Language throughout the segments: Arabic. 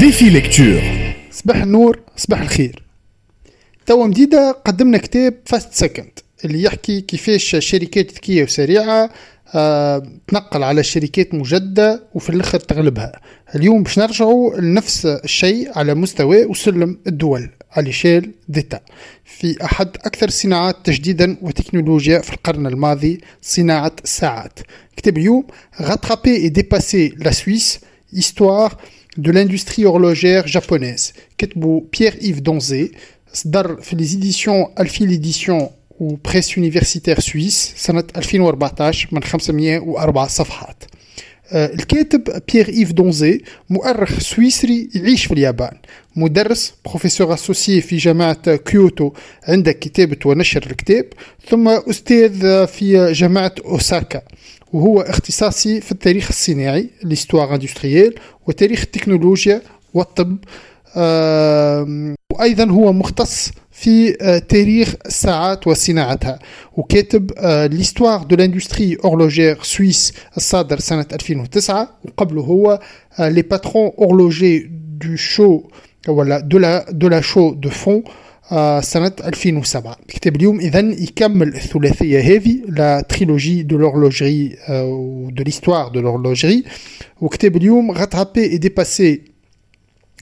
Défi Lecture صباح النور صباح الخير. توا مديدة قدمنا كتاب Fast Second اللي يحكي كيفاش شركات ذكية وسريعة آه تنقل على شركات مجدة وفي الآخر تغلبها. اليوم باش نرجعوا لنفس الشيء على مستوى وسلم الدول على échelle d'État في أحد أكثر الصناعات تجديدا وتكنولوجيا في القرن الماضي صناعة الساعات كتاب اليوم غاترابي et dépasser la Suisse histoire de l'industrie horlogère japonaise كتبوا بيير إيف دونزي صدر في les éditions ألفي l'édition وبريس يونيفرسيتير سويس سنة 2014 من 504 صفحات آه، الكاتب بيير إيف دونزي مؤرخ سويسري يعيش في اليابان مدرس بروفيسور اسوسي في جامعة كيوتو عند كتابة ونشر الكتاب ثم أستاذ في جامعة أوساكا وهو اختصاصي في التاريخ الصناعي l'histoire industrielle وتاريخ التكنولوجيا والطب. وأيضا هو مختص في آه، تاريخ الساعات وصناعتها وكاتب L'histoire de l'industrie horlogère suisse الصادر سنة 2009 وقبله هو Les patrons horlogers de Chaux ولا de la de la Chaux-de-Fonds. آه، سنة 2007 كتاب اليوم إذا يكمل الثلاثية هذه la trilogie de l'horlogerie و de l'histoire de l'horlogerie وكتاب اليوم Rattraper et dépasser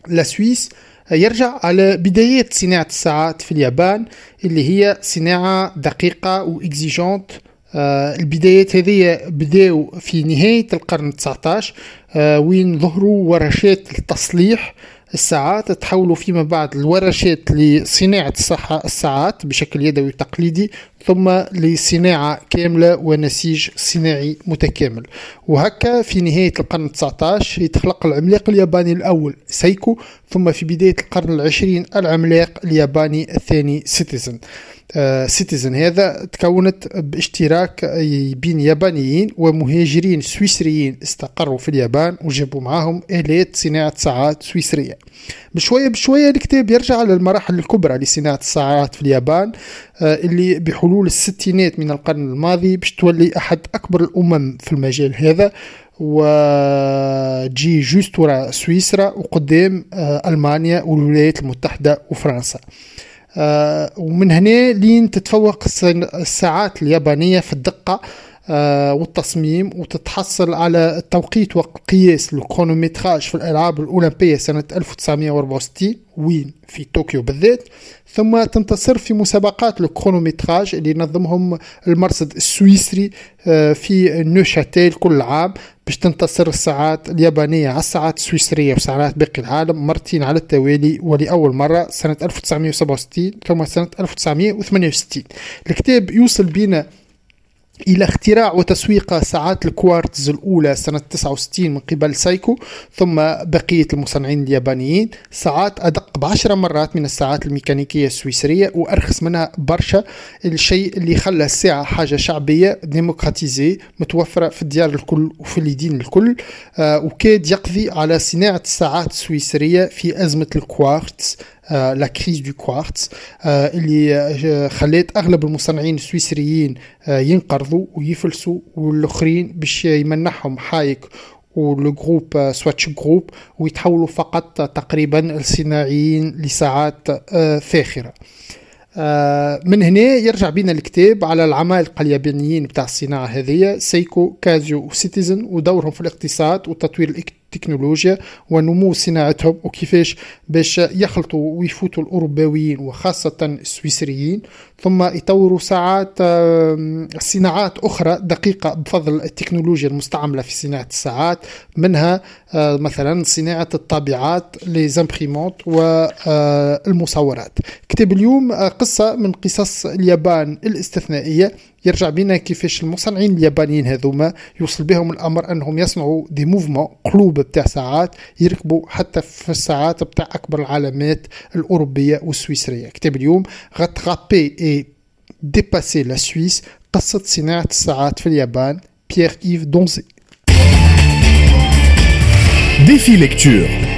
la Suisse يرجع على بدايات صناعة الساعات في اليابان اللي هي صناعة دقيقة و exigeante آه، البدايات هذه بداوا في نهاية القرن 19 آه، وين ظهروا ورشات التصليح. الساعات تحولوا فيما بعد الورشات لصناعة الساعات بشكل يدوي تقليدي ثم لصناعة كاملة ونسيج صناعي متكامل. وهكا في نهاية القرن 19 يتخلق العملاق الياباني الأول سايكو ثم في بداية القرن العشرين العملاق الياباني الثاني سيتيزن سيتيزن هذا تكونت باشتراك بين يابانيين ومهاجرين سويسريين استقروا في اليابان وجابوا معاهم آلات صناعة ساعات سويسرية. بشوية بشوية الكتاب يرجع للمراحل الكبرى لصناعة الساعات في اليابان آه، اللي بحلول الستينات من القرن الماضي باش تولي أحد أكبر الأمم في المجال هذا وتجي juste وراء سويسرا وقدام آه، ألمانيا والولايات المتحدة وفرنسا. آه، ومن هنا لين تتفوق الساعات اليابانية في الدقة. آه، والتصميم وتتحصل على التوقيت والقياس ال chronométrage في الألعاب الأولمبية سنة 1964 وين؟ في طوكيو بالذات. ثم تنتصر في مسابقات ال chronométrage اللي نظمهم المرصد السويسري آه، في نوشاتيل كل عام باش تنتصر الساعات اليابانية على الساعات السويسرية وساعات باقي العالم مرتين على التوالي ولأول مرة سنة 1967 ثم سنة 1968 الكتاب يوصل بينا إلى اختراع وتسويق ساعات الكوارتز الأولى سنة 69 من قبل سايكو ثم بقية المصنعين اليابانيين. ساعات أدق بعشر مرات من الساعات الميكانيكية السويسرية وأرخص منها برشا. الشيء اللي خلى الساعة حاجة شعبية démocratisée متوفرة في الديار الكل وفي اليدين الكل. آه وكاد يقضي على صناعة الساعات السويسرية في أزمة الكوارتز. la crise du quartz آه، اللي آه، خلات أغلب المصنعين السويسريين آه، ينقرضوا ويفلسوا والآخرين باش يمنحهم حايك و le groupe آه، Swatch Group ويتحولوا فقط تقريبا الصناعيين لساعات آه، فاخرة. آه، من هنا يرجع بينا الكتاب على العمالقة اليابانيين بتاع الصناعة هذه سيكو كازيو وسيتيزن ودورهم في الاقتصاد وتطوير التكنولوجيا ونمو صناعتهم وكيفاش باش يخلطوا ويفوتوا الأوروباويين وخاصة السويسريين. ثم يطوروا ساعات صناعات أخرى دقيقة بفضل التكنولوجيا المستعملة في صناعة الساعات منها آه، مثلا صناعة الطابعات les imprimantes والمصورات كتاب اليوم آه، قصة من قصص اليابان الاستثنائية يرجع بينا كيفاش المصنعين اليابانيين هذوما يوصل بهم الأمر أنهم يصنعوا des mouvements قلوب بتاع ساعات يركبوا حتى في الساعات بتاع أكبر العلامات الأوروبية والسويسرية كتاب اليوم Rattraper et dépasser la Suisse قصة صناعة الساعات في اليابان بيير ايف دونزي Défi Lecture.